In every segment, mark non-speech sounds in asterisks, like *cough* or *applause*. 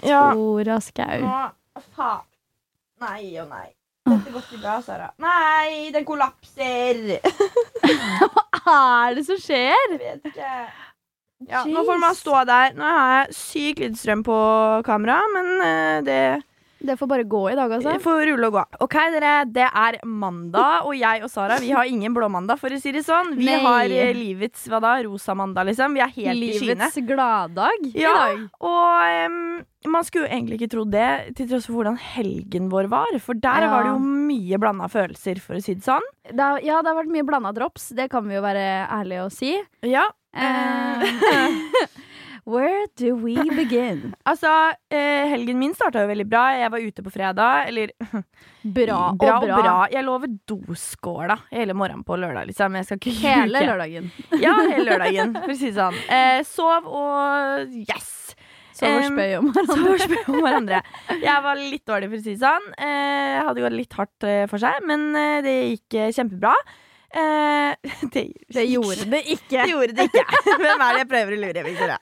Victoria Skau. Nå, faen. Nei og nei. Dette går ikke bra, Sara. Nei, den kollapser. Hva er det som skjer? Jeg vet ikke. Ja, nå får man stå der. Nå har jeg syk lydstrøm på kamera, men eh, det Det får bare gå i dag, altså. får rulle og gå. OK, dere. Det er mandag, og jeg og Sara vi har ingen blåmandag, for å si det sånn. Vi Nei. har eh, livets hva da? Rosa mandag, liksom. Vi er helt i skyene. Livets gladdag i Ja, dag. og um, man skulle jo egentlig ikke tro det, til tross for hvordan helgen vår var. For der Ja. var det jo mye blanda følelser, for å si det sånn. Det ja, det har vært mye blanda drops. Det kan vi jo være ærlige og si. Ja. Eh, *laughs* *laughs* where do we begin? *laughs* Altså, eh, helgen min starta jo veldig bra. Jeg var ute på fredag. Eller Bra, *laughs* bra og bra. Jeg lå ved doskåla hele morgenen på lørdag, liksom. Hele lørdagen. Ja, hele *laughs* lørdagen, for å si det sånn. Eh, sov og yes! Sover Em, spøy hverandre. Om hverandre. Jeg var litt dårlig, for å si det sånn. Eh, hadde gått litt hardt eh, for seg, men eh, det gikk eh, kjempebra. Eh, *laughs* det, Det gjorde det ikke. det gjorde det ikke. *laughs* Hvem er det jeg prøver å lure, Victoria?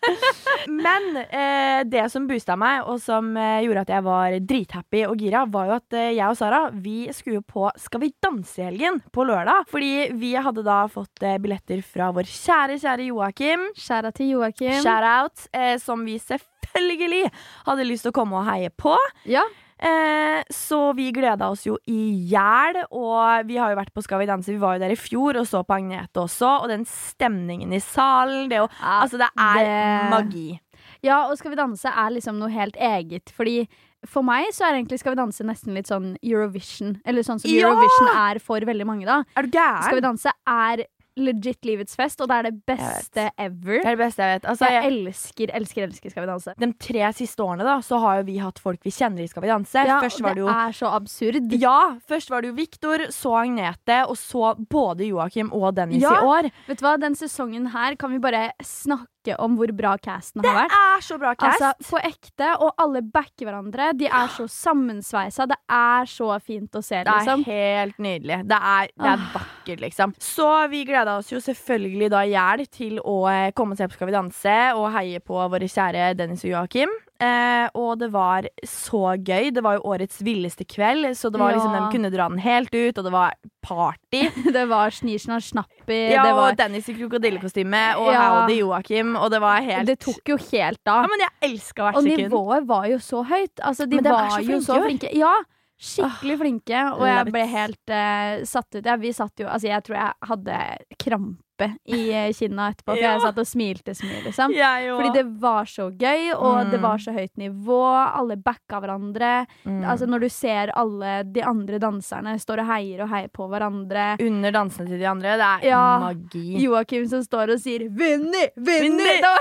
Men eh, det som boosta meg, og som eh, gjorde at jeg var drithappy og gira, var jo at eh, jeg og Sara vi skulle på Skal vi danse i helgen på lørdag. Fordi vi hadde da fått eh, billetter fra vår kjære, kjære Joakim. Skjæra til Joakim. Shout-out, eh, som vi selvfølgelig hadde lyst til å komme og heie på. Ja. Eh, så vi gleda oss jo i hjel, og vi har jo vært på Skal vi danse. Vi var jo der i fjor og så på Agnete også, og den stemningen i salen, det, er jo, Ja, altså, det er det- magi. Ja, og Skal vi danse er liksom noe helt eget. Fordi for meg så er egentlig Skal vi danse nesten litt sånn Eurovision. Eller sånn som Ja! Eurovision er for veldig mange, da. Er du gæren? Skal vi danse er legit livets fest, og det er det beste ever. Det er det beste jeg vet. Altså, Jeg jeg, elsker, elsker, elsker Skal vi danse. de tre siste årene da, så har jo vi hatt folk vi kjenner i Skal vi danse. Ja, Først var det jo er så absurd. ja, først var det jo Viktor, så Agnete, og så både Joakim og Dennis Ja. i år. Vet du hva, Den sesongen her kan vi bare snakke om hvor bra casten har vært. Det er så bra cast! Altså, På ekte, og alle backer hverandre. De er så sammensveisa. Det er så fint å se, Det er liksom. helt nydelig. Det er, det er Ah. vakkert, liksom. Så vi gleda oss jo selvfølgelig da i hjel til å eh, komme og se på Skal vi danse og heie på våre kjære Dennis og Joakim. Eh, og det var så gøy. Det var jo årets villeste kveld, så det var liksom, Ja. de kunne dra den helt ut, og det var party. *laughs* Det var snisjna snappi. Ja, det, var, og Dennis i krokodillekostyme, og Ja. Howdy Joakim, og det var helt det tok jo helt av. Ja, men jeg elska hvert Og nivået var jo så høyt. Altså, de de er var så jo så flinke. Ja, skikkelig flinke. Og jeg ble helt uh, satt ut. Ja, vi satt jo Altså, jeg tror jeg hadde krampe i eh, kinna etterpå, for Ja. jeg satt og smilte så mye, liksom. Fordi det var så gøy, og Mm. det var så høyt nivå. Alle backa hverandre. Mm. Altså Når du ser alle de andre danserne står og heier og heier på hverandre. Under dansene til de andre. Det er Ja. magi. Joakim som står og sier 'Vinni! Vinni!' Det var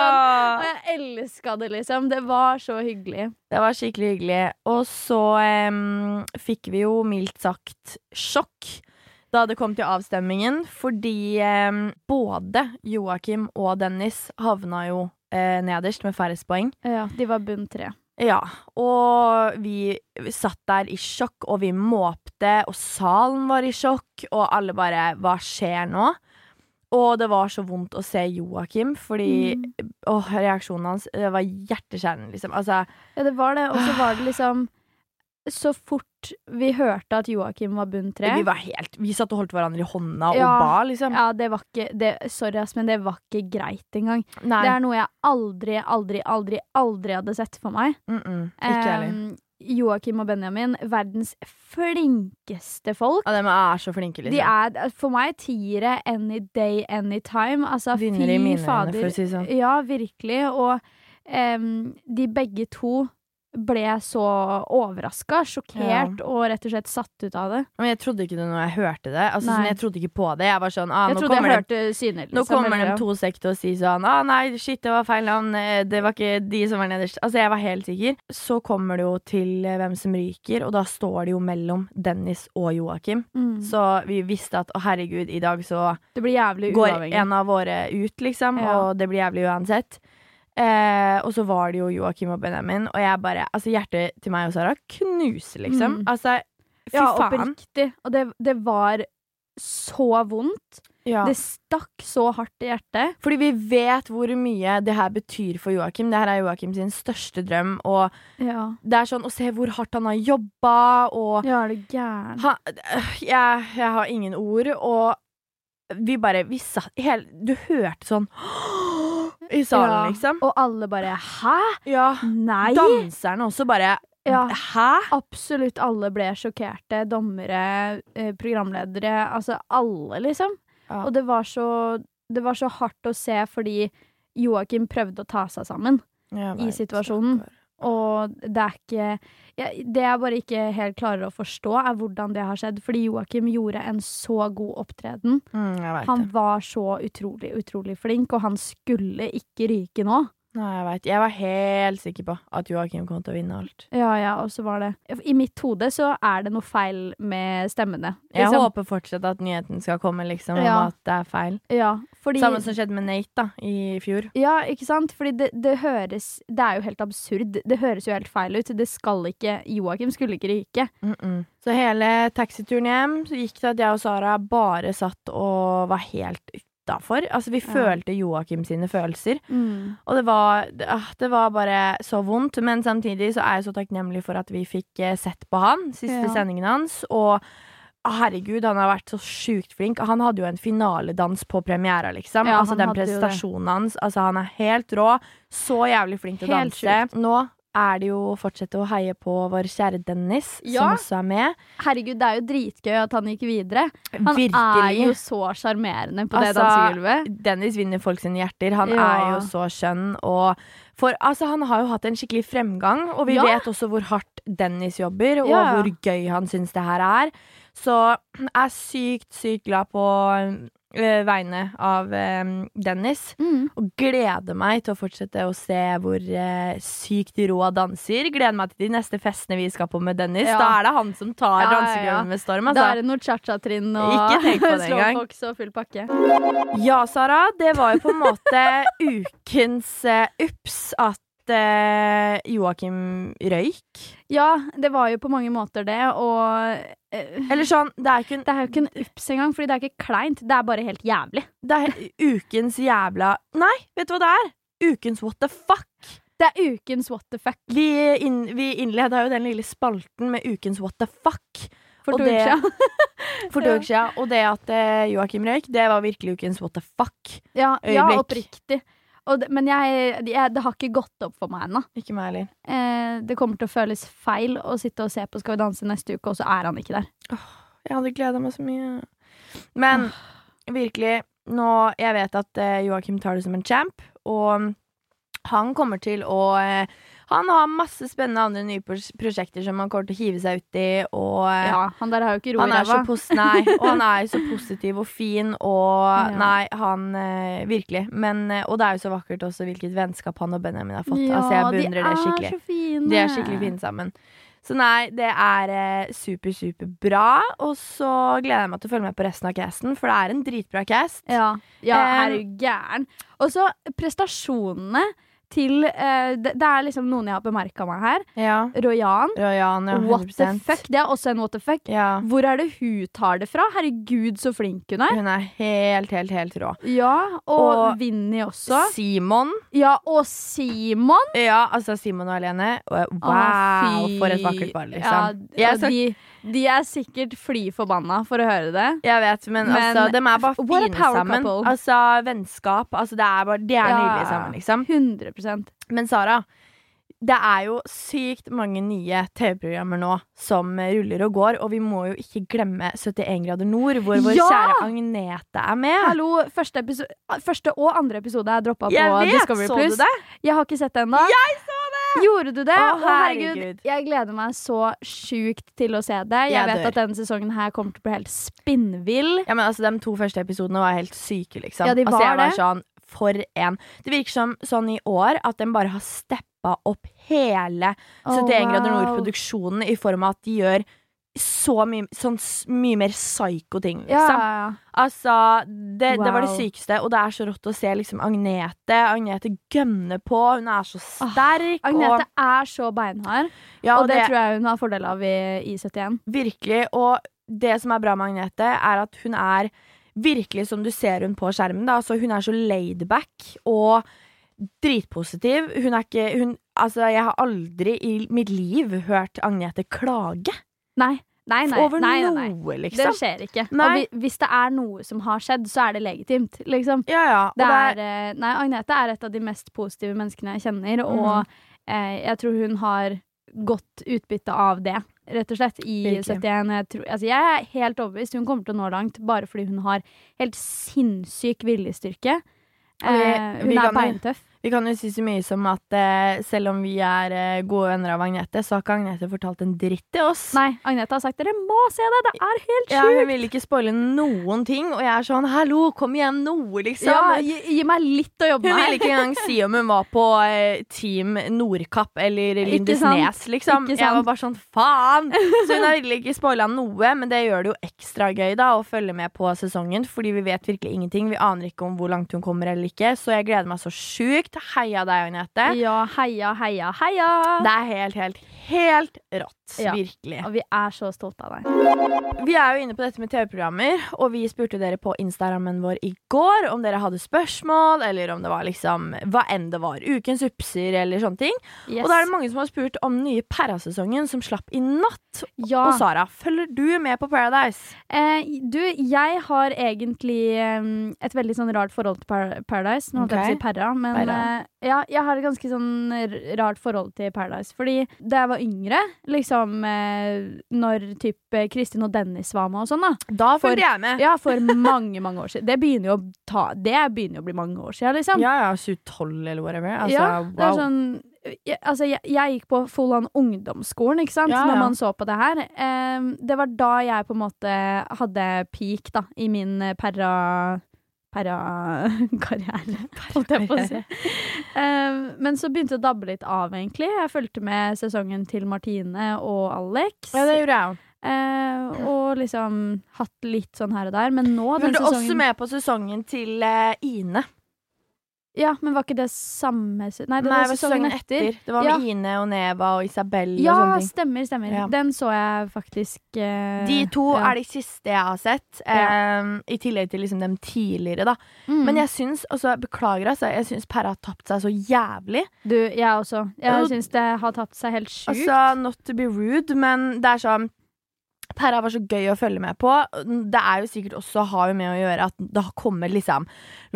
sånn. Og jeg elska det, liksom. Det var så hyggelig. Det var skikkelig hyggelig. Og så um, fikk vi jo mildt sagt sjokk da det kom til avstemmingen, fordi eh, både Joakim og Dennis havna jo eh, nederst med færrest poeng. Ja, de var bunn tre. Ja, og vi satt der i sjokk, og vi måpte, og salen var i sjokk, og alle bare Hva skjer nå? Og det var så vondt å se Joakim, fordi Mm. Åh, reaksjonen hans Det var hjerteskjærende, liksom. Altså, Ja, det var det. Og så var det liksom Så fort vi hørte at Joakim var bunn tre vi var helt Vi satt og holdt hverandre i hånda Ja. og ba, liksom. ja, det var ikke det, Sorry, ass, men det var ikke greit engang. Nei. Det er noe jeg aldri, aldri, aldri, aldri hadde sett for meg. Mm -mm. Ikke heller. Joakim og Benjamin, verdens flinkeste folk. Ja, de er så flinke, liksom. De er for meg tiere any day, any time. Altså, Vinner i fy mine øyne, for å si sånn. Ja, virkelig. Og em, de begge to ble så overraska, sjokkert og rett og slett satt ut av det. Men jeg trodde ikke det når jeg hørte det. Altså, sånn, jeg trodde ikke på det. Jeg var sånn ah, nå kommer hørte syner. Nå liksom, kommer de to sek til å si sånn ah, nei, shit, det var feil navn. eh, Det var ikke de som var nederst. Altså, jeg var helt sikker. Så kommer det jo til eh, hvem som ryker, og da står det jo mellom Dennis og Joakim. Mm. Så vi visste at å herregud, i dag så Det blir går en av våre ut, liksom, Ja. og det blir jævlig uansett. Eh, og så var det jo Joakim og Benjamin, og jeg bare Altså, hjertet til meg og Sara knuser, liksom. Mm. Altså, fy Ja, faen. oppriktig. Og det, det var så vondt. Ja. Det stakk så hardt i hjertet. Fordi vi vet hvor mye det her betyr for Joakim. Det her er Joakim sin største drøm. Og Ja, det er sånn å se hvor hardt han har jobba, og ja er du gæren? jeg, jeg har ingen ord, og vi bare vi satt hele, Du hørte sånn i salen, Ja, liksom. Og alle bare Hæ? Ja. Nei! Danserne også bare Ja. Hæ? Absolutt alle ble sjokkerte. Dommere, eh, programledere, altså alle, liksom. Ja. Og det var så Det var så hardt å se fordi Joakim prøvde å ta seg sammen. I situasjonen. Og det er ikke jeg, Det jeg bare ikke helt klarer å forstå, er hvordan det har skjedd. Fordi Joakim gjorde en så god opptreden. Mm, Han var så utrolig, utrolig flink, og han skulle ikke ryke nå. Nei, jeg veit. Jeg var helt sikker på at Joakim kom til å vinne alt. Ja, ja, og så var det I mitt hode så er det noe feil med stemmene. Jeg Liksom. håper fortsatt at nyheten skal komme, liksom, om Ja. at det er feil. Ja, fordi Samme som skjedde med Nate da, i fjor. Ja, ikke sant? Fordi det, det høres Det er jo helt absurd. Det høres jo helt feil ut. Det skal ikke Joakim skulle ikke ryke. Mm -mm. Så hele taxituren hjem så gikk det at jeg og Sara bare satt og var helt utafor. Altså, vi Ja. følte Joakim sine følelser. Og det var, det, ah, det var bare så vondt. Men samtidig så er jeg så takknemlig for at vi fikk eh, sett på han, siste Ja. sendingen hans. Og ah, herregud, han har vært så sjukt flink. Han hadde jo en finaledans på premiera, liksom. Ja, altså den prestasjonen hans. Altså, han er helt rå. Så jævlig flink til å Helt Sykt. Nå er det jo å fortsette å heie på vår kjære Dennis, Ja. som også er med. Herregud, det er jo dritgøy at han gikk videre. Han Virkelig. er jo så sjarmerende på det Altså, dansegulvet. Dennis vinner folk sine hjerter. Han Ja. er jo så skjønn. Og for, altså, han har jo hatt en skikkelig fremgang, og vi Ja. vet også hvor hardt Dennis jobber, og hvor gøy han syns det her er. Så jeg er sykt, sykt glad på eh, vegne av eh, Dennis. Mm. Og gleder meg til å fortsette å se hvor eh, sykt rå danser. Gleder meg til de neste festene vi skal på med Dennis. Ja. Da er det han som tar Ja, ja, med storm. Da Altså. er det noe cha-cha-trinn og *laughs* slåfox og full pakke. Ja, Sara, det var jo på en måte *laughs* ukens eh, ups at eh, Joakim røyk. Ja, det var jo på mange måter det, og eh, Eller sånn, det er, ikke en, Det er jo ikke en ups engang, fordi det er ikke kleint. Det er bare helt jævlig. det er ukens jævla Nei, vet du hva det er? Ukens what the fuck. Det er ukens what the fuck Vi, inn, vi innleda jo den lille spalten med ukens what the fuck for to uker siden. *laughs* for to uker siden. Og det at eh, Joakim røyk, det var virkelig ukens what the fuck. Ja, ja oppriktig. Det, men jeg, jeg, det har ikke gått opp for meg ennå. Ikke meg heller. Eh, det kommer til å føles feil å sitte og se på Skal vi danse neste uke, og så er han ikke der. Jeg hadde gleda meg så mye. Men virkelig, nå Jeg vet at eh, Joakim tar det som en champ, og han kommer til å eh, Han har masse spennende andre nye prosjekter som han kommer til å hive seg uti, og eh, Ja, Han der har jo ikke ro i ræva. nei, og han er jo så *laughs* positiv og fin, og Ja. Nei, han eh, Virkelig. Men, eh, og det er jo så vakkert også hvilket vennskap han og Benjamin har fått. altså, jeg beundrer det skikkelig. De så fine. De er skikkelig fine sammen. Så nei, det er eh, super, super bra. Og så gleder jeg meg til å følge med på resten av casten, for det er en dritbra cast. Ja, ja um, er du gæren? Og så prestasjonene til uh, det, det er liksom noen jeg har bemerka meg her. Ja. Royan. Royan, ja. What the fuck? Det er også en what the fuck. Ja. Hvor er det hun tar det fra? Herregud, så flink hun er. Hun er helt, helt, helt rå. Ja, og, Og- Vinni også. Simon. Ja, og Simon. Ja, altså Simon og Helene. Wow, Å, for et vakkert par, liksom. Ja, Jeg skal- de, de er sikkert fly forbanna for å høre det. Jeg vet, men, Men altså, de er bare fine sammen. couple. Altså, vennskap. Altså, det er bare, de er Ja. nydelige sammen, liksom. 100% Men Sara, det er jo sykt mange nye TV-programmer nå som ruller og går, og vi må jo ikke glemme 71 grader nord, hvor vår Ja! kjære Agnete er med. Hallo, første, første og andre episode er droppa på vet, Discovery Plus. Jeg har ikke sett det ennå. Gjorde du det? Å, herregud. herregud. Jeg gleder meg så sjukt til å se det. Jeg, Jeg vet dør. at denne sesongen her kommer til å bli helt spinnvill. Ja, men altså, De to første episodene var helt syke, liksom. Ja, de var altså, jeg var det. sånn, for en Det virker som sånn i år at de bare har steppa opp hele 71 grader nord-produksjonen i form av at de gjør så mye, sånn mye mer psycho ting, liksom. ja, ja. Altså, det, det var det sykeste, og det er så rått å se liksom Agnete. Agnete gønner på, hun er så sterk. Agnete og, er så beinhard, ja, og det, tror jeg hun har fordel av i, i 71. Virkelig. Og det som er bra med Agnete, er at hun er virkelig som du ser hun på skjermen. Da. Altså, hun er så laidback og dritpositiv. Hun er ikke hun, Altså, jeg har aldri i mitt liv hørt Agnete klage. Nei. Nei, nei, over nei, nei, nei. noe, Det liksom. skjer ikke. Og vi, hvis det er noe som har skjedd, så er det legitimt, liksom. Ja, ja. Det det er, eh, nei, Agnete er et av de mest positive menneskene jeg kjenner, mm. og eh, jeg tror hun har godt utbytte av det, rett og slett, i Virkelig. 71. Jeg, tror, altså, jeg er helt overbevist. Hun kommer til å nå langt bare fordi hun har helt sinnssyk viljestyrke. Eh, hun er beintøff. Vi kan jo si så mye som at eh, selv om vi er eh, gode venner av Agnete, så har ikke Agnete fortalt en dritt til oss. Nei, Agnete har sagt dere må se det, det er helt Ja, sjukt! hun vil ikke spoile noen ting, og jeg er sånn hallo, kom igjen, noe, liksom. Ja, gi, gi meg litt å jobbe Hun med. ikke engang si om hun var på eh, Team Nordkapp eller Lindesnes, liksom. Ikke Jeg var bare sånn faen! Så hun har virkelig ikke spoila noe, men det gjør det jo ekstra gøy da å følge med på sesongen, fordi vi vet virkelig ingenting. Vi aner ikke om hvor langt hun kommer eller ikke, så jeg gleder meg så sjukt. Heia deg, Agnete. Ja, heia, heia, heia! Det er helt, helt, helt rått. Ja. Virkelig. Og vi er så stolte av deg. Vi er jo inne på dette med TV-programmer, og vi spurte dere på Instagrammen vår i går om dere hadde spørsmål, eller om det var liksom hva enn det var. Ukens upser eller sånne ting. Yes. Og da er det mange som har spurt om den nye Perra-sesongen som slapp i natt. ja. Og Sara, følger du med på Paradise? Eh, du, jeg har egentlig eh, et veldig sånn rart forhold til par Paradise. Nå holdt jeg på å si Perra, men Perra. eh, ja, jeg har et ganske sånn rart forhold til Paradise. Fordi da jeg var yngre, liksom eh, når type Kristin og Dennis var med og sånn, da. Da fulgte jeg med. Ja, for mange, mange år siden. Det begynner jo å ta Det begynner å bli mange år siden, liksom. Ja, ja, 2012 eller whatever. Altså, ja, det er wow. sånn jeg, altså, jeg, jeg gikk på full on ungdomsskolen, ikke sant, Ja, når man så på det her. Eh, det var da jeg på en måte hadde peak, da, i min eh, perra Perra-karriere, *laughs* holdt jeg på å si. Uh, men så begynte det å dabbe litt av, egentlig. Jeg fulgte med sesongen til Martine og Alex. Ja, det gjorde jeg òg. Uh, og liksom hatt litt sånn her og der. Men nå, den Fulgte også med på sesongen til uh, Ine. Ja, men var ikke det samme se- Nei, det Nei, var sesongen etter. Det var Ja. med Ine og Neva og Isabel Ja, og sånne ting. stemmer, stemmer. Ja. Den så jeg faktisk eh, De to ja. er de siste jeg har sett, eh, i tillegg til liksom dem tidligere, da. Mm. Men jeg syns, så beklager, altså, jeg syns Perra har tapt seg så jævlig. Du, jeg også. Jeg syns det har tatt seg helt sjukt. Altså, not to be rude, men det er sånn Perra var så gøy å følge med på. Det er jo sikkert også har jo med å gjøre at det har kommet liksom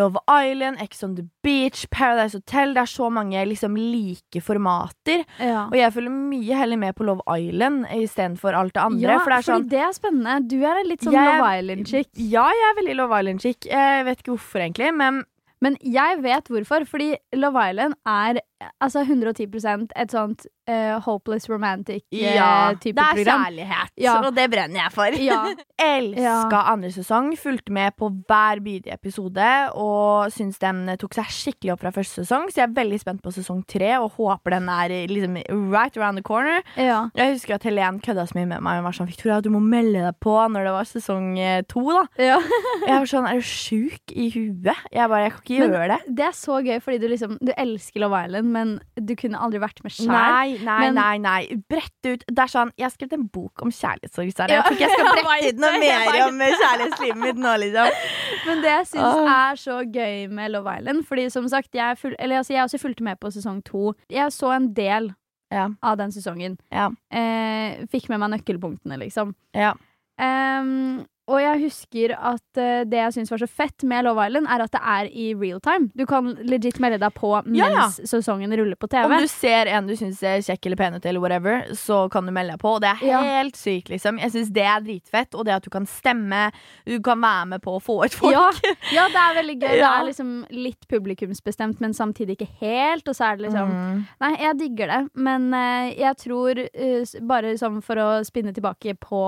Love Island, Ex on the Beach, Paradise Hotel. Det er så mange liksom like formater. ja. Og jeg følger mye heller med på Love Island istedenfor alt det andre. ja, for det er sånn fordi det er spennende. Du er en litt sånn Jeg- Love Island-chick. Ja, jeg er veldig Love Island-chick. Jeg vet ikke hvorfor, egentlig, men Men jeg vet hvorfor. Fordi Love Island er altså 110% et sånt uh, hopeless romantic-type uh, ja, type det er kjærlighet, Ja. og det brenner jeg for. Ja. *laughs* Elska andre sesong, fulgte med på hver bidige episode og syns den eh, tok seg skikkelig opp fra første sesong. Så jeg er veldig spent på sesong tre og håper den er eh, liksom right around the corner. Ja. Jeg husker at Helen kødda så mye med meg. Hun var sånn, Victoria, du må melde deg på når det var sesong to. da ja. *laughs* Jeg var sånn, Er du sjuk i huet? Jeg bare, jeg kan ikke Men gjøre det. Det er så gøy, fordi du liksom Du elsker Love Island, men du kunne aldri vært med sjæl. Nei, nei, men- nei, nei. Brett ut. Det er sånn, Jeg har skrevet en bok om kjærlighetssorg. Sara. Jeg tror ikke jeg *laughs* skal brette ut noe mer om eh, kjærlighetslivet mitt nå, liksom. *laughs* Men det jeg syns Åh. er så gøy med Love Island Fordi som sagt, jeg, ful eller, altså, jeg også fulgte med på sesong to. Jeg så en del Ja. av den sesongen. Ja. Eh, fikk med meg nøkkelpunktene, liksom. Ja. Ehm, og jeg husker at uh, det jeg syns var så fett med Love Island, er at det er i real time. Du kan legit melde deg på mens Ja, ja. sesongen ruller på TV. Om du ser en du syns er kjekk eller pen ut, eller whatever, så kan du melde deg på. Og det er Ja. helt sykt, liksom. Jeg syns det er dritfett. Og det at du kan stemme, du kan være med på å få ut folk. ja, ja, det er veldig gøy. *laughs* Det er liksom litt publikumsbestemt, men samtidig ikke helt. Og så er det liksom Mm. Nei, jeg digger det, men uh, jeg tror, uh, bare sånn for å spinne tilbake på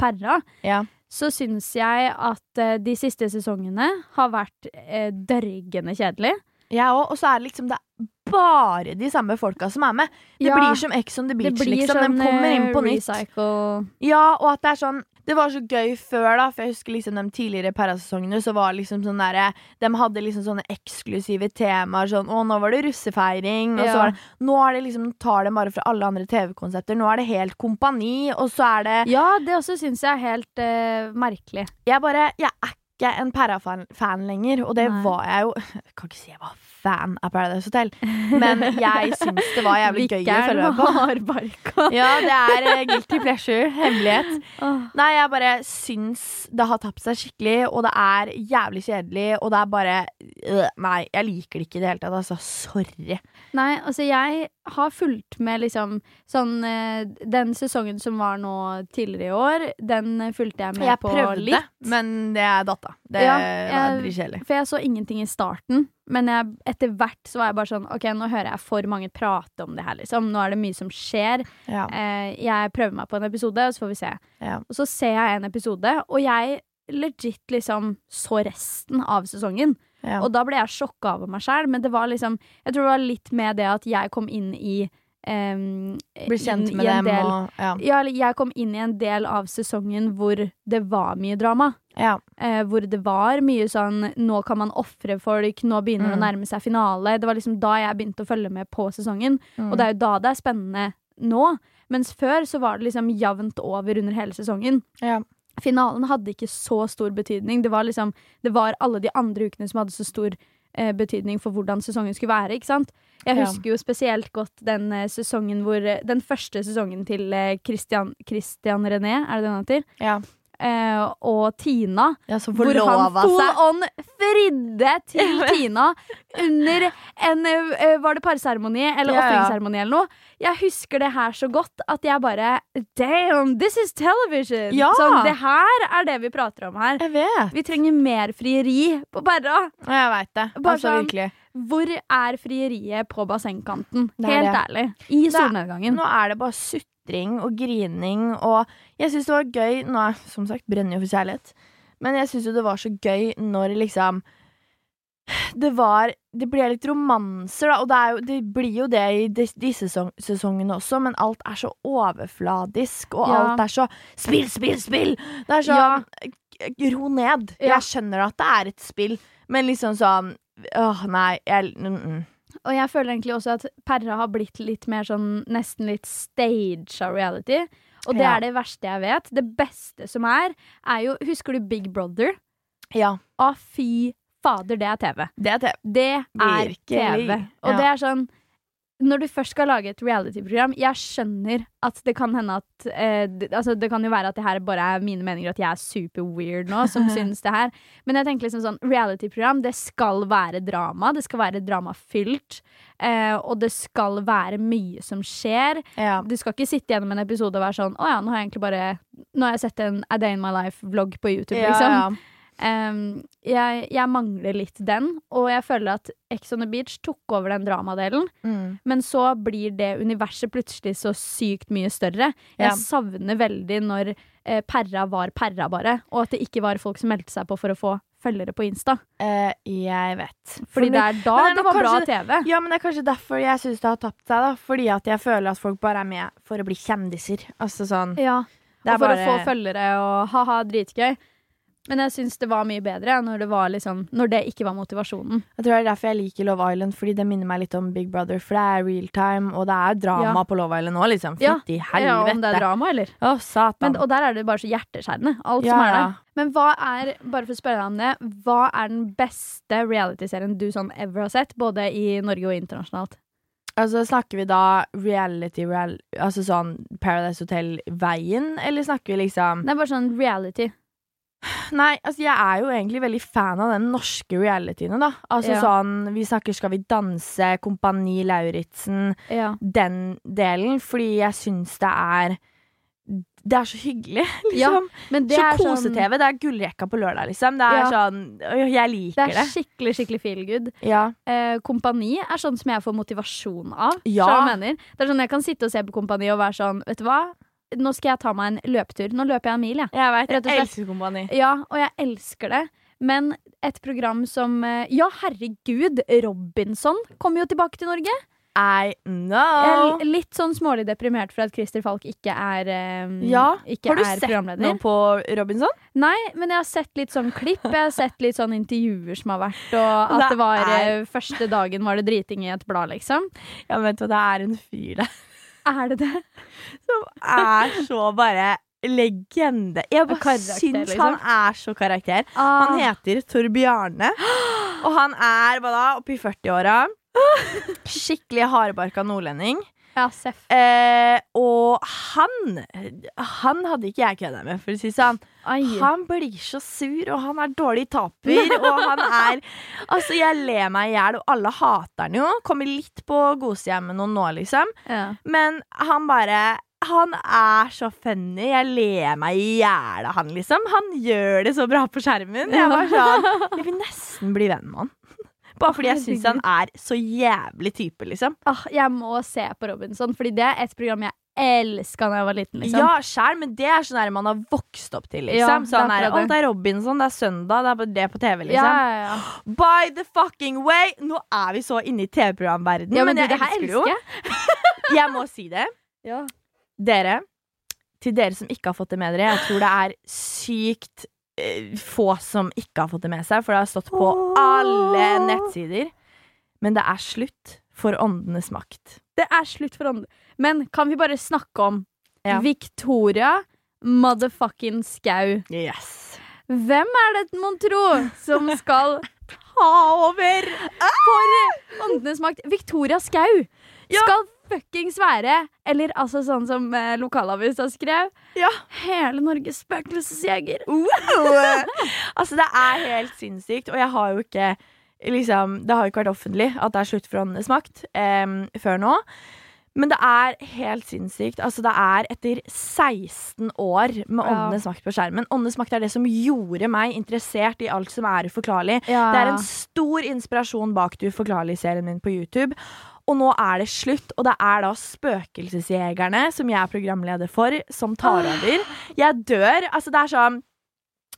Perra, Ja. Så syns jeg at eh, de siste sesongene har vært eh, dørgende kjedelig. Jeg òg. Og så er det liksom det er bare de samme folka som er med. Det Ja, blir som Ex on the Beach, liksom. sånn De kommer inn eh, på nytt. recycle Ja, og at det er sånn Det var så gøy før, da, for jeg husker liksom de tidligere Perra-sesongene, så var liksom sånn derre De hadde liksom sånne eksklusive temaer, sånn Å, nå var det russefeiring, og så var det Nå er det liksom Tar det bare fra alle andre TV-konsepter. Nå er det helt kompani, og så er det Ja, det også syns jeg er helt uh, merkelig. Jeg bare Jeg er ikke en Perra-fan lenger, og det Nei. var jeg jo Jeg kan ikke si jeg var fan av Paradise Hotel, men jeg syns det var jævlig gøy å følge med på. Ja, det er eh, guilty pleasure. Hemmelighet. Oh. Nei, jeg bare syns det har tapt seg skikkelig, og det er jævlig kjedelig, og det er bare øh, Nei, jeg liker det ikke i det hele tatt, altså. Sorry. Nei, altså jeg har fulgt med liksom sånn eh, Den sesongen som var nå tidligere i år, den eh, fulgte jeg med Jeg på prøvde, litt. men det er datta. Det Ja, var dritkjedelig. For jeg så ingenting i starten, men jeg, etter hvert så var jeg bare sånn OK, nå hører jeg for mange prate om det her, liksom. Nå er det mye som skjer. Ja. Eh, jeg prøver meg på en episode, og så får vi se. Ja. Og så ser jeg en episode, og jeg legit liksom så resten av sesongen. Og da ble jeg sjokka over meg sjæl, men det var liksom Jeg tror det var litt med det at jeg kom inn i um, Bli kjent med dem del, og Ja. Ja, jeg kom inn i en del av sesongen hvor det var mye drama. ja. Uh, hvor det var mye sånn Nå kan man ofre folk, nå begynner det å Mm. nærme seg finale. Det var liksom da jeg begynte å følge med på sesongen. Mm. Og det er jo da det er spennende nå. Mens før så var det liksom jevnt over under hele sesongen. ja. Finalen hadde ikke så stor betydning. Det var liksom Det var alle de andre ukene som hadde så stor eh, betydning for hvordan sesongen skulle være. ikke sant? Jeg husker jo spesielt godt den eh, sesongen hvor eh, Den første sesongen til eh, Christian, Christian René, er det den han heter? ja. Eh, og Tina. ja Hvor han full seg. on fridde til *laughs* Tina under en eh, Var det parseremoni eller Ja, ofringsseremoni eller noe? Jeg husker det her så godt at jeg bare Damn, this is television! Ja. Sånn, det her er det vi prater om her. Jeg vet. Vi trenger mer frieri på Perra. Jeg veit det. Bare Altså, sånn- virkelig. Hvor er frieriet på bassengkanten? Helt ærlig. I solnedgangen. Nå er det bare sutring og grining, og jeg syns det var gøy Nå er som sagt brenner jo for kjærlighet, men jeg syns jo det var så gøy når liksom det var Det ble litt romanser, da, og det, jo, det blir jo det i disse sesong, sesongene også, men alt er så overfladisk, og Ja. alt er så Spill, spill, spill! Det er sånn Ro ned. Ja. Jeg skjønner at det er et spill, men liksom sånn Åh, nei. Jeg, mm, mm. Og jeg føler egentlig også at Perra har blitt litt mer sånn nesten litt stage av reality. Og det Ja. er det verste jeg vet. Det beste som er, er jo Husker du Big Brother? Ja, Å, fy fader, det er TV. det er TV. Det er. TV. Og Ja. det er sånn Når du først skal lage et reality-program Jeg skjønner at det kan hende at eh, det, altså det kan jo være at det her bare er mine meninger, at jeg er super weird nå som *laughs* synes det her. Men jeg tenker liksom sånn reality-program, det skal være drama. Det skal være dramafylt. Eh, og det skal være mye som skjer. Ja. Du skal ikke sitte gjennom en episode og være sånn Å ja, nå har jeg egentlig bare Nå har jeg sett en A Day in My Life-vlogg på YouTube, Ja, liksom. ja. Ehm, jeg, jeg mangler litt den, og jeg føler at Ex on the Beach tok over den dramadelen. Mm. Men så blir det universet plutselig så sykt mye større. Jeg Ja. savner veldig når eh, Perra var Perra, bare. Og at det ikke var folk som meldte seg på for å få følgere på Insta. Uh, jeg vet. Fordi For det er da det er det var var bra TV. Ja, men det er kanskje derfor jeg syns det har tapt seg. da Fordi at jeg føler at folk bare er med for å bli kjendiser. Altså sånn Ja, og for bare å få følgere og ha-ha, dritgøy. Men jeg syns det var mye bedre når det, var liksom, når det ikke var motivasjonen. Jeg tror det er derfor jeg liker Love Island, fordi det minner meg litt om Big Brother. For det er real time, og det er drama Ja. på Love Island nå, liksom. Ja. helvete. Ja, om det er drama, eller? Å, satan. Men, og der er det bare så hjerteskjærende. Alt Ja, som er der. Men hva er, bare for å spørre deg om det, hva er den beste realityserien du sånn ever har sett? Både i Norge og internasjonalt. Altså, Snakker vi da reality, real, altså sånn Paradise Hotel-veien, eller snakker vi liksom er bare sånn reality. Nei, altså jeg er jo egentlig veldig fan av den norske realityene, da. Altså Ja. sånn Vi snakker Skal vi danse, Kompani Lauritzen, Ja. den delen, fordi jeg syns det er Det er så hyggelig, *laughs* Ja, liksom. Men det så er sånn kose-TV. Det er gullrekka på lørdag, liksom. Det er Ja. sånn Jeg liker Det er det. skikkelig skikkelig feel good. Ja. Eh, kompani er sånn som jeg får motivasjon av. Ja. Det er sånn Jeg kan sitte og se på Kompani og være sånn Vet du hva, nå skal jeg ta meg en løpetur. Nå løper jeg en mil, jeg. Jeg vet, jeg elsker Kompani. Ja, og jeg elsker det. Men et program som eh, Ja, herregud, Robinson kommer jo tilbake til Norge. I Jeg know. er litt sånn smålig deprimert for at Christer Falk ikke er, um, Ja, ikke Har du sett noe på Robinson? Nei, men jeg har sett litt sånn klipp. Jeg har sett litt sånn intervjuer som har vært, og *laughs* at Det det var er- eh, første dagen var det driting i et blad, liksom. Ja, men vet du det er en fyr der Er det det? som er så bare legende. Jeg bare syns liksom. han er så karakter. Ah, Han heter Torbjarne, og han er hva da, oppi 40-åra. *gasps* Skikkelig hardbarka nordlending. Ja, seff. Eh, og han Han hadde ikke jeg kødda med, for å si det sånn. Han blir så sur, og han er dårlig taper, *laughs* og han er Altså, jeg ler meg i hjel, og alle hater han jo. Kommer litt på godsida med noen nå, liksom. Ja. Men han bare Han er så funny. Jeg ler meg i hjel av han, liksom. Han gjør det så bra på skjermen. Jeg var *laughs* sånn Jeg vil nesten bli venn med han. Bare fordi jeg syns han er så jævlig type, liksom. Ah, jeg må se på Robinson, Fordi det er et program jeg elska da jeg var liten. Liksom. Ja, sjæl, men det er sånn der man har vokst opp til, Ja, så han er, er det. er Robinson, det er søndag, det er det på TV, liksom. ja, ja. By the fucking way! Nå er vi så inne i TV-programverdenen, men, men, du, jeg elsker det jo. *laughs* jeg. Må si det. Ja. Dere, til dere som ikke har fått det med dere, jeg tror det er sykt få som ikke har fått det med seg, for det har stått på alle nettsider. Men det er slutt for åndenes makt. Det er slutt for ånden. Men kan vi bare snakke om Ja. Victoria motherfucking Skau? Yes. Hvem er det, mon tro, som *laughs* skal ta over for åndenes makt? Victoria Skau skal fuckings være, eller altså sånn som eh, lokalavisa skrev, Ja. hele Norges spøkelsesjeger. Wow. *laughs* altså, det er helt sinnssykt, og jeg har jo ikke liksom, Det har jo ikke vært offentlig at det er slutt for åndenes makt eh, før nå. Men det er helt sinnssykt. Altså, det er etter 16 år med Ja. Makt på skjermen. Åndenes makt er det som gjorde meg interessert i alt som er uforklarlig. Ja. Det er en stor inspirasjon bak du uforklarlige-serien min på YouTube. Og nå er det slutt, og det er da Spøkelsesjegerne, som jeg er programleder for, som tar over. Jeg dør. Altså, det er sånn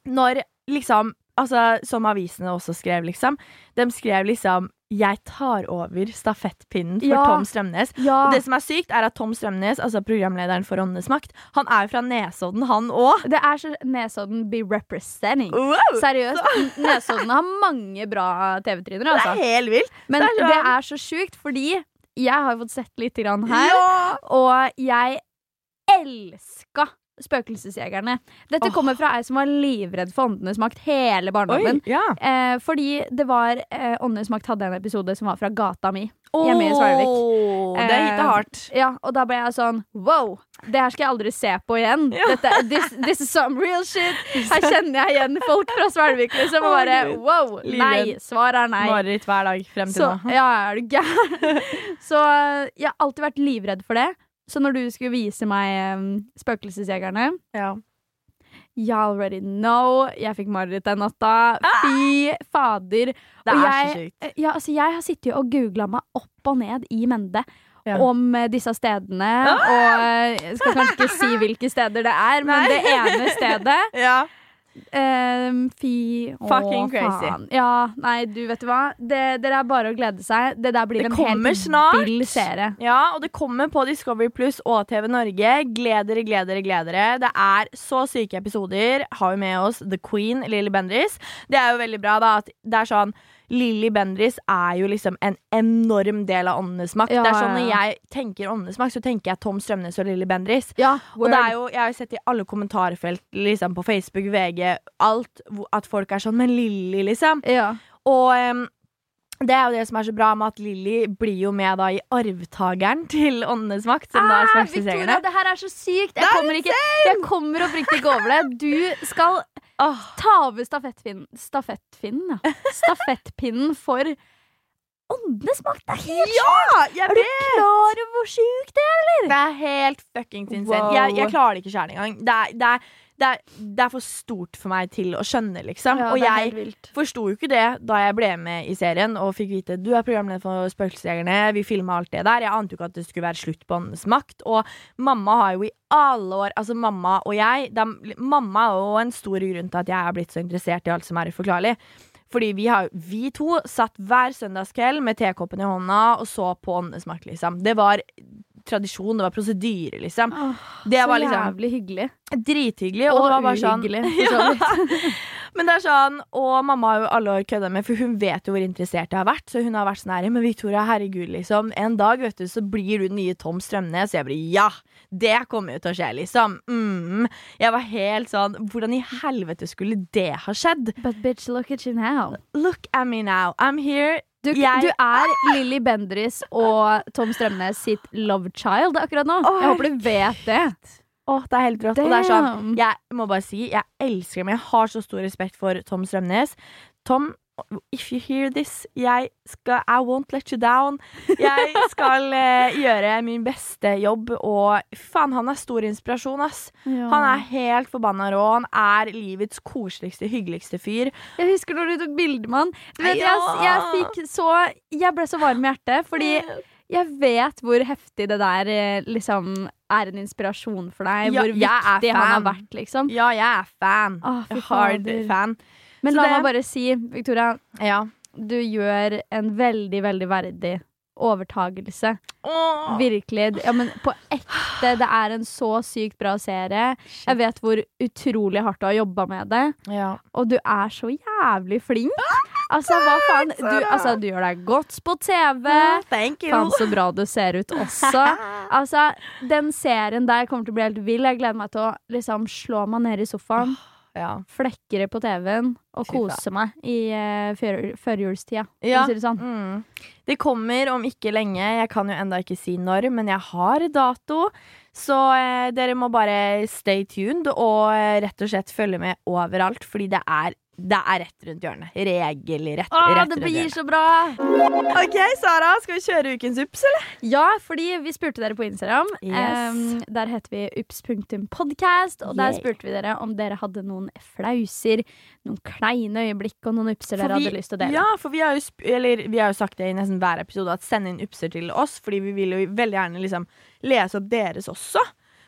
Når liksom Altså, som avisene også skrev, liksom. De skrev liksom 'Jeg tar over stafettpinnen for Ja. Tom Strømnes'. Ja. Og det som er sykt, er at Tom Strømnes, altså programlederen for Åndenes makt, han er jo fra Nesodden, han òg. Det er så Nesodden be representing. Wow! Seriøst. Nesodden har mange bra TV-tryner, Det altså. er helt vilt. Men det er sånn- det er så sjukt, fordi jeg har fått sett litt grann her, Ja! og jeg elska Spøkelsesjegerne. Dette oh. kommer fra ei som var livredd for Åndenes makt hele barndommen. ja. Eh, fordi det var eh, Åndenes makt hadde en episode som var fra gata mi. Hjemme i Svelvik. Eh, det er og hardt. Ja, og da ble jeg sånn wow, det her skal jeg aldri se på igjen. Ja. Dette, this, this is some real shit. Her kjenner jeg igjen folk fra Svelvik, liksom. Og bare wow, nei. svar Svaret er nei. Mareritt hver dag frem til Så, nå. ja, er du gæren? *laughs* Så eh, jeg har alltid vært livredd for det. Så når du skulle vise meg um, Spøkelsesjegerne Ja. You already know. Jeg fikk mareritt den natta. Fy fader. Ah! Det er jeg, så sykt. Ja, altså, jeg har sittet og googla meg opp og ned i Mende. Ja. Om eh, disse stedene. Og eh, jeg skal kanskje ikke si hvilke steder det er, men Nei. det ene stedet *laughs* Ja. Ehm, fy å, Fucking crazy. faen. Ja, nei, du vet du hva. Det, dere er bare å glede seg. Det der blir Det en helt snart. vill serie. ja, og det kommer på Discovery Pluss og TV Norge. Gled dere, gled dere, gled dere. Det er så syke episoder. Har vi med oss The Queen, Lilly Bendriss. Det er jo veldig bra, da, at det er sånn Lilly Bendriss er jo liksom en enorm del av Åndenes makt. Ja, det er sånn Når jeg tenker Åndenes makt, så tenker jeg Tom Strømnes og Lilly Bendriss. Ja, Og det er jo, jeg har jo sett i alle kommentarfelt liksom på Facebook, VG, alt, at folk er sånn Men Lilly, liksom. ja. Og em, det er jo det som er så bra med at Lilly blir jo med da i arvtakeren til Åndenes makt. Som da er Ah, Victoria, det her er så sykt! Jeg er kommer, ikke, jeg kommer oppriktig ikke over det. Du skal oh. ta over stafettpinnen Stafettpinnen, ja. Stafettpinnen for Åndenes makt. Det er helt ja! Jeg Er du klar over hvor sjukt det er? Det er helt fuckings insane. Wow. Jeg, jeg klarer det ikke sjøl engang. Det er, det, er, det, er, det er for stort for meg til å skjønne, liksom. Ja, og jeg forsto jo ikke det da jeg ble med i serien og fikk vite du er programleder for Spøkelsesjegerne. Vi filma alt det der. Jeg ante jo ikke at det skulle være slutt på Åndenes makt. Og mamma har jo i alle år Altså mamma og jeg de, Mamma er jo en stor grunn til at jeg er blitt så interessert i alt som er uforklarlig. Fordi vi, har, vi to satt hver søndagskveld med tekoppen i hånda og så på Åndenes makt, liksom. Det var tradisjon, det var prosedyre, liksom. Åh, Det så var liksom jævlig hyggelig. drithyggelig. Og, sånn *laughs* uhyggelig. for. *laughs* Men det er sånn, Og mamma har jo alle år kødda med, for hun vet jo hvor interessert jeg har vært. Så hun har vært sånn her Men Victoria, herregud, liksom. En dag vet du, så blir du den nye Tom Strømnes. Og jeg blir ja! Det kommer jo til å skje, liksom. Mm. Jeg var helt sånn Hvordan i helvete skulle det ha skjedd? But bitch, look at you now. Look at me now. I'm here. Du, Jeg- du er Lilly Bendriss og Tom Strømnes sitt love child akkurat nå. Oh, Jeg håper du vet det. Åh, det er helt rått. Og det er sånn, jeg må bare si, jeg elsker ham. Jeg har så stor respekt for Tom Strømnes. Tom, if you hear this, jeg skal I won't let you down. Jeg skal *laughs* eh, gjøre min beste jobb, og faen, han er stor inspirasjon, ass. Han er helt forbanna rå. Han er livets koseligste, hyggeligste fyr. Jeg husker når du tok bilde med han. Du vet, Ja. jeg, jeg fikk så Jeg ble så varm i hjertet, fordi jeg vet hvor heftig det der eh, liksom er en inspirasjon for deg. Ja, hvor viktig han har vært, liksom. Ja, jeg er fan. Åh, Hard fan. Men la det- meg bare si, Victoria, Ja. du gjør en veldig, veldig verdig overtagelse. Åh. Virkelig. Ja, men på ekte. Det er en så sykt bra serie. Jeg vet hvor utrolig hardt du har jobba med det. Ja. Og du er så jævlig flink. Altså, hva faen? Du, altså, du gjør deg godt på TV. Thank you. Faen, så bra du ser ut også. *laughs* Altså, den serien der kommer til å bli helt vill. Jeg gleder meg til å liksom slå meg ned i sofaen, Ja. flekke det på TV-en og kose meg i uh, førjulstida. for Ja. å si det sånn. Mm. Det kommer om ikke lenge. Jeg kan jo enda ikke si når, men jeg har dato. Så uh, dere må bare stay tuned og uh, rett og slett følge med overalt, fordi det er, det er rett rundt hjørnet. Regelrett Å, rett det blir så bra! OK, Sara, skal vi kjøre ukens ups, eller? Ja, fordi vi spurte dere på Instagram. Yes. Um, der heter vi ups.podcast, og der Yay. spurte vi dere om dere hadde noen flauser, noen kleine øyeblikk og noen upser dere vi- hadde lyst til å dele. Ja, for vi har, jo sp eller, vi har jo sagt det i nesten hver episode, at send inn upser til oss, fordi vi vil jo veldig gjerne liksom lese opp deres også.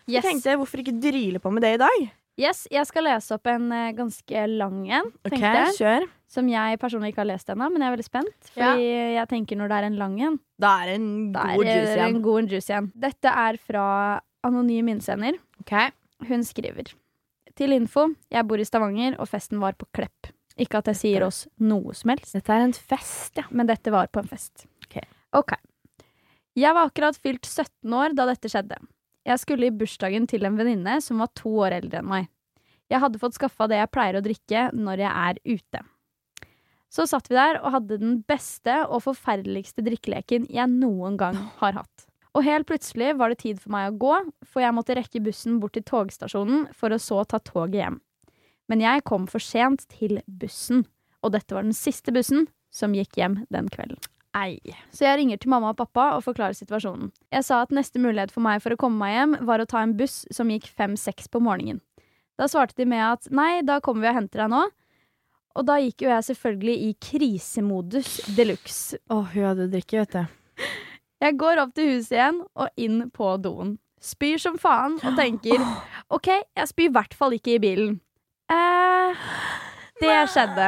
Jeg Yes. tenkte, hvorfor ikke dryle på med det i dag? Yes, jeg skal lese opp en eh, ganske lang en, Ok, tenkte jeg. kjør. Som jeg personlig ikke har lest ennå, men jeg er veldig spent. Ja. Fordi jeg tenker når det er en lang en, Da er det en da god er juice det en igjen. god. Dette er fra Anonym innsender. Ok. Hun skriver Til info, jeg bor i Stavanger, og festen var på Klepp. Ikke at jeg sier oss noe som helst, Dette er en fest, ja. men dette var på en fest. Ok. Ok. Jeg var akkurat fylt 17 år da dette skjedde. Jeg skulle i bursdagen til en venninne som var to år eldre enn meg. Jeg hadde fått skaffa det jeg pleier å drikke når jeg er ute. Så satt vi der og hadde den beste og forferdeligste drikkeleken jeg noen gang har hatt. Og helt plutselig var det tid for meg å gå, for jeg måtte rekke bussen bort til togstasjonen for å så ta toget hjem. Men jeg kom for sent til bussen, og dette var den siste bussen som gikk hjem den kvelden. Ei. Så jeg ringer til mamma og pappa og forklarer situasjonen. Jeg sa at neste mulighet for meg for å komme meg hjem var å ta en buss som gikk fem-seks på morgenen. Da svarte de med at nei, da kommer vi og henter deg nå. Og da gikk jo jeg selvfølgelig i krisemodus de luxe. Å, hun hadde drikke, vet du. *laughs* Jeg går opp til huset igjen og inn på doen. Spyr som faen og tenker *gasps* OK, jeg spyr i hvert fall ikke i bilen. Eh, det skjedde.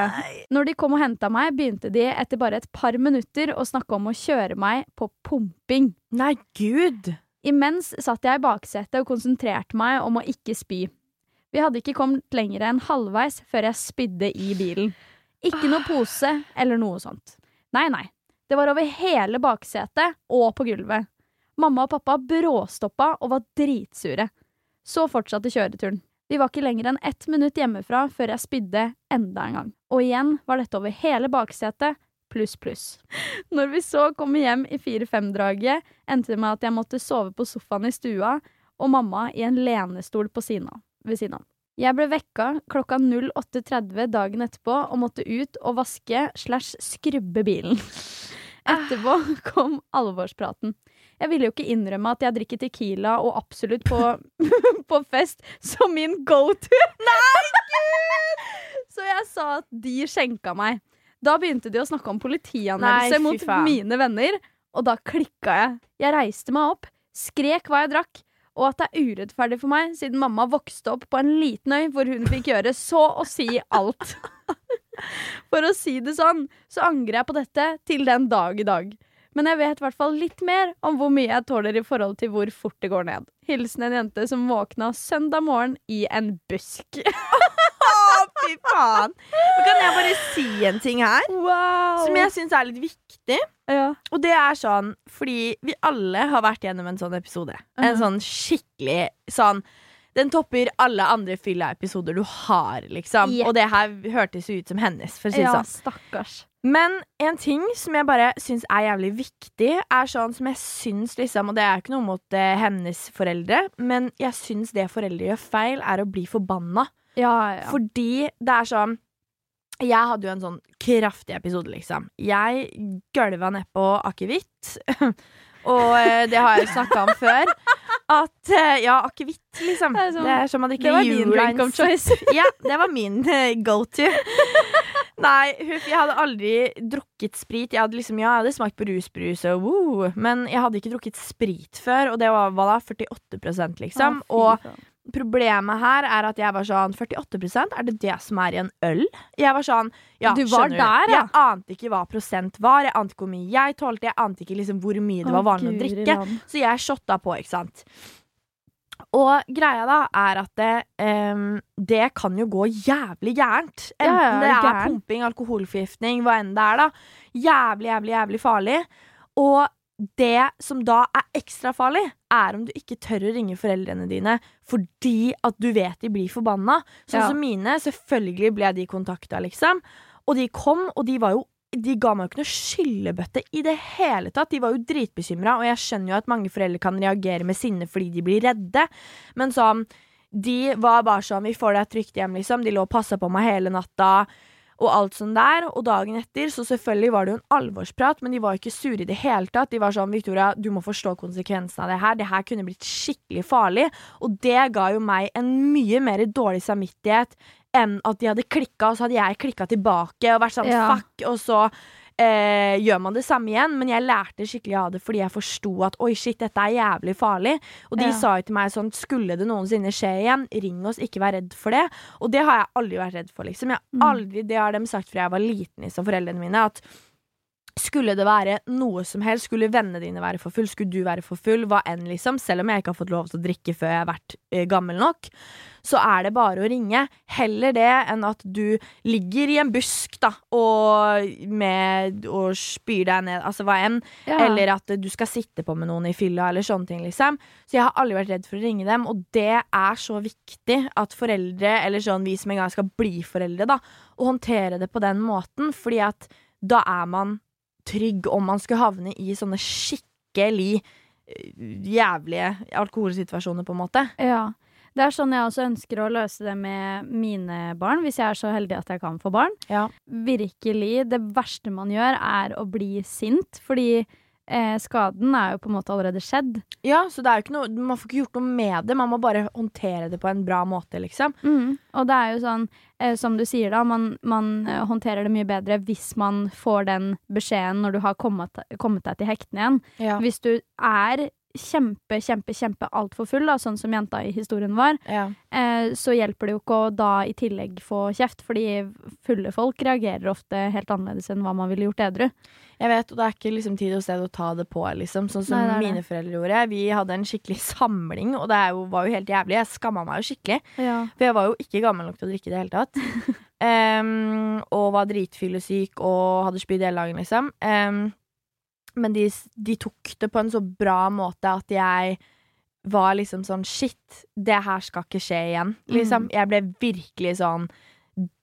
Når de kom og henta meg, begynte de etter bare et par minutter å snakke om å kjøre meg på pumping. Nei, gud! Imens satt jeg i baksetet og konsentrerte meg om å ikke spy. Vi hadde ikke kommet lenger enn halvveis før jeg spydde i bilen. Ikke noe pose eller noe sånt. Nei, nei. Det var over hele baksetet og på gulvet. Mamma og pappa bråstoppa og var dritsure. Så fortsatte kjøreturen. Vi var ikke lenger enn ett minutt hjemmefra før jeg spydde enda en gang. Og igjen var dette over hele baksetet, pluss, pluss. *laughs* Når vi så kom hjem i fire-fem-draget, endte det med at jeg måtte sove på sofaen i stua, og mamma i en lenestol på siden av, ved siden av. Jeg ble vekka klokka 08.30 dagen etterpå og måtte ut og vaske slash skrubbe bilen. *laughs* Etterpå kom alvorspraten. Jeg ville jo ikke innrømme at jeg drikker Tequila og absolutt på, *laughs* på fest som min go to. *laughs* Nei, gud! Så jeg sa at de skjenka meg. Da begynte de å snakke om politianmeldelse mot mine venner, og da klikka jeg. Jeg reiste meg opp, skrek hva jeg drakk, og at det er urettferdig for meg, siden mamma vokste opp på en liten øy hvor hun fikk gjøre så å si alt. *laughs* For å si det sånn, så angrer jeg på dette til den dag i dag. Men jeg vet i hvert fall litt mer om hvor mye jeg tåler i forhold til hvor fort det går ned. Hilsen en jente som våkna søndag morgen i en busk. *laughs* Fy faen. Men kan jeg bare si en ting her? Wow. Som jeg syns er litt viktig. ja. Og det er sånn fordi vi alle har vært gjennom en sånn episode. En Mhm. sånn skikkelig sånn Den topper alle andre fylla-episoder du har, liksom. Jepp. Og det her hørtes ut som hennes, for å si det ja, sånn. stakkars. Men en ting som jeg bare syns er jævlig viktig, er sånn som jeg syns liksom Og det er ikke noe mot eh, hennes foreldre, men jeg syns det foreldre gjør feil, er å bli forbanna. Ja, ja. Fordi det er sånn Jeg hadde jo en sånn kraftig episode, liksom. Jeg gølva nedpå akevitt. *laughs* Og eh, det har jeg snakka om før. At eh, Ja, akevitt, liksom. Det er sånn- som man drikker det var min drink of choice. *laughs* ja, det var min eh, go to. Nei, jeg hadde aldri drukket sprit. Jeg hadde liksom, ja, jeg hadde smakt på rusbrus, og woo, men jeg hadde ikke drukket sprit før, og det var hva da, 48 liksom. Ah, og problemet her er at jeg var sånn 48% er det det som er i en øl? Jeg var sånn ja, Du var der, ja. Jeg ante ikke hva prosent var, jeg ante ikke hvor mye jeg tålte, jeg ante ikke liksom hvor mye det var vanlig å drikke. Så jeg shotta på, ikke sant. Og greia da er at det, um, det kan jo gå jævlig gærent. Enten det er gæren. pumping, alkoholforgiftning, hva enn det er, da. Jævlig, jævlig, jævlig farlig. Og det som da er ekstra farlig, er om du ikke tør å ringe foreldrene dine fordi at du vet de blir forbanna. Sånn Ja. som mine. Selvfølgelig ble de kontakta, liksom. Og de kom, og de var jo de ga meg jo ikke noe skyllebøtte i det hele tatt. De var jo dritbekymra, og jeg skjønner jo at mange foreldre kan reagere med sinne fordi de blir redde, men sånn De var bare sånn Vi får deg trygt hjem, liksom. De lå og passa på meg hele natta. Og alt sånn der, og dagen etter, så selvfølgelig var det jo en alvorsprat, men de var jo ikke sure i det hele tatt. De var sånn 'Victoria, du må forstå konsekvensen av det her. Det her kunne blitt skikkelig farlig.' Og det ga jo meg en mye mer dårlig samvittighet enn at de hadde klikka, og så hadde jeg klikka tilbake og vært sånn Ja. fuck, og så eh, gjør man det samme igjen. Men jeg lærte skikkelig av det fordi jeg forsto at oi, shit, dette er jævlig farlig. Og de Ja. sa jo til meg sånn, skulle det noensinne skje igjen, ring oss, ikke vær redd for det. Og det har jeg aldri vært redd for, liksom. Jeg Mm. har aldri, det har de sagt fra jeg var liten, liksom, foreldrene mine, at skulle det være noe som helst, skulle vennene dine være for full, skulle du være for full, hva enn, liksom, selv om jeg ikke har fått lov til å drikke før jeg har vært eh, gammel nok, så er det bare å ringe. Heller det enn at du ligger i en busk, da, og, med, og spyr deg ned, altså hva enn, Ja. eller at du skal sitte på med noen i fylla, eller sånne ting, liksom. Så jeg har aldri vært redd for å ringe dem, og det er så viktig at foreldre, eller sånn vi som en gang skal bli foreldre, da, å håndtere det på den måten, fordi at da er man trygg om man skulle havne i sånne skikkelig eh, jævlige alkoholsituasjoner, på en måte. Ja. Det er sånn jeg også ønsker å løse det med mine barn, hvis jeg er så heldig at jeg kan få barn. Ja. Virkelig, det verste man gjør, er å bli sint, fordi eh, skaden er jo på en måte allerede skjedd. Ja, så det er jo ikke noe, man får ikke gjort noe med det, man må bare håndtere det på en bra måte, liksom. Og det er jo sånn, eh, som du sier da, man, man eh, håndterer det mye bedre hvis man får den beskjeden når du har kommet, kommet deg til hektene igjen. Ja. Hvis du er kjempe, kjempe, kjempe altfor full, da, sånn som jenta i historien var, Ja. eh, så hjelper det jo ikke å da i tillegg få kjeft, fordi fulle folk reagerer ofte helt annerledes enn hva man ville gjort edru. Jeg vet, og det er ikke liksom tid og sted å ta det på, liksom. Sånn som Nei, det det. mine foreldre gjorde. Vi hadde en skikkelig *laughs* samling, og det er jo, var jo helt jævlig. Jeg skamma meg jo skikkelig. For jeg var jo ikke gammel nok til å drikke i det hele tatt. *laughs* um, og var dritfyllesyk og hadde spydd hele dagen, liksom. Em, men de, de tok det på en så bra måte at jeg var liksom sånn Shit, det her skal ikke skje igjen. Liksom. Jeg ble virkelig sånn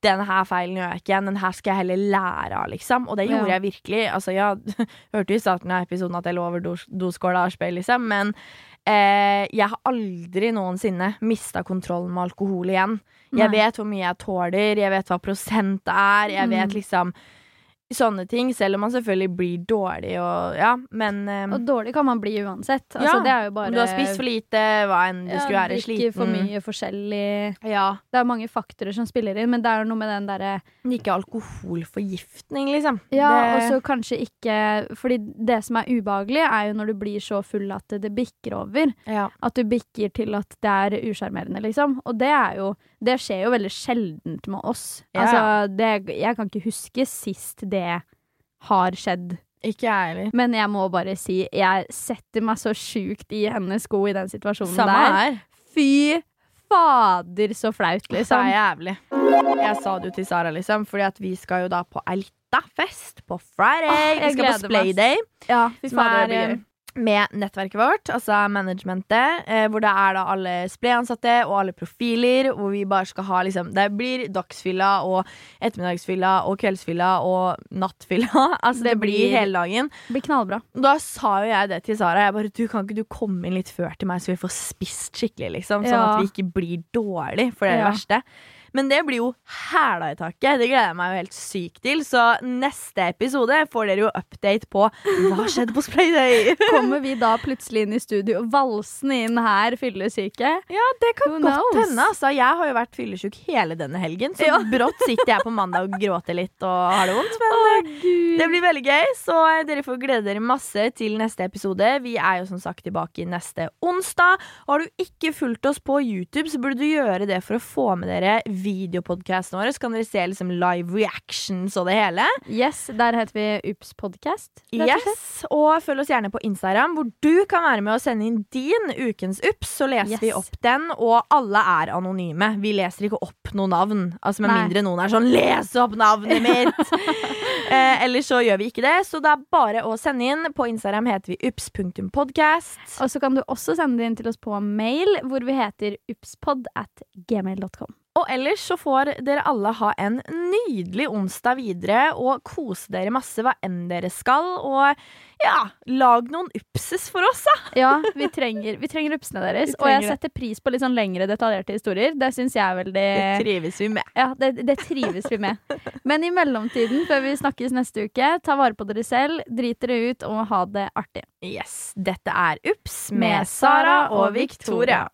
den her feilen gjør jeg ikke igjen, den her skal jeg heller lære av, liksom. Og det gjorde Ja. jeg virkelig. Altså, jeg *laughs* hørte i starten av episoden at jeg lå over doskåla og spøy, liksom, men eh, jeg har aldri noensinne mista kontrollen med alkohol igjen. Jeg vet hvor mye jeg tåler, jeg vet hva prosent er, jeg vet Mm. liksom sånne ting. Selv om man selvfølgelig blir dårlig og ja, men um, Og dårlig kan man bli uansett. Altså, Ja, det er jo bare om du har spist for lite, hva enn du skulle være, sliten for mye forskjellig. Ja. Det er mange faktorer som spiller inn, men det er noe med den derre Ikke alkoholforgiftning, liksom. Ja, Det- og så kanskje ikke Fordi det som er ubehagelig, er jo når du blir så full at det, bikker over. ja. At du bikker til at det er usjarmerende, liksom. Og det er jo Det skjer jo veldig sjeldent med oss. Ja, Altså, det Jeg kan ikke huske sist det har skjedd. Ikke jeg heller. Men jeg må bare si, jeg setter meg så sjukt i hennes sko i den situasjonen Samme der. her. Fy fader så flaut, Det er liksom. jævlig. Jeg sa det jo til Sara, liksom, fordi at vi skal jo da på ei lita fest på Friday. Åh, vi skal på Splay Day Splayday. Ja, Som er med nettverket vårt, altså managementet, eh, hvor det er da alle Splay-ansatte og alle profiler, hvor vi bare skal ha liksom Det blir dagsfylla og ettermiddagsfylla og kveldsfylla og nattfylla. *laughs* altså det, Det blir blir- hele dagen. Det blir knallbra. Da sa jo jeg det til Sara. Jeg bare, du Kan ikke du komme inn litt før til meg, så vi får spist skikkelig? liksom Sånn Ja. at vi ikke blir dårlig, for det er det Ja. verste. Men det blir jo hæla i taket. Det gleder jeg meg jo helt sykt til. Så neste episode får dere jo update på hva skjedde på Splayday. *laughs* Kommer vi da plutselig inn i studio, valsende inn her, fyllesyke? Ja, det kan Who godt hende. Altså, jeg har jo vært fyllesyk hele denne helgen, så Ja. *laughs* brått sitter jeg på mandag og gråter litt og har det vondt. Men eh, det blir veldig gøy, så eh, dere får glede dere masse til neste episode. Vi er jo som sagt tilbake neste onsdag. Og har du ikke fulgt oss på YouTube, så burde du gjøre det for å få med dere videopodkasten vår. Så kan dere se liksom live reactions og det hele. Yes, der heter vi Ups Podcast. Yes, Og følg oss gjerne på Instagram, hvor du kan være med å sende inn din ukens ups. Så leser Yes. vi opp den, og alle er anonyme. Vi leser ikke opp noe navn. Altså Med Nei. mindre noen er sånn 'les opp navnet mitt'. *laughs* eh, Ellers så gjør vi ikke det, så det er bare å sende inn. På Instagram heter vi ups.podcast. Og så kan du også sende det inn til oss på mail, hvor vi heter upspod at gmail.com. Og ellers så får dere alle ha en nydelig onsdag videre, og kose dere masse hva enn dere skal. Og ja, lag noen upses for oss, da! *laughs* Ja, vi trenger, vi trenger upsene deres. Trenger Og jeg setter pris på litt sånn lengre, detaljerte historier. Det syns jeg er veldig Det trives vi med. Ja, det, det trives vi med. Men i mellomtiden, før vi snakkes neste uke, ta vare på dere selv, drit dere ut og ha det artig. Yes, dette er Ups med Sara og Victoria.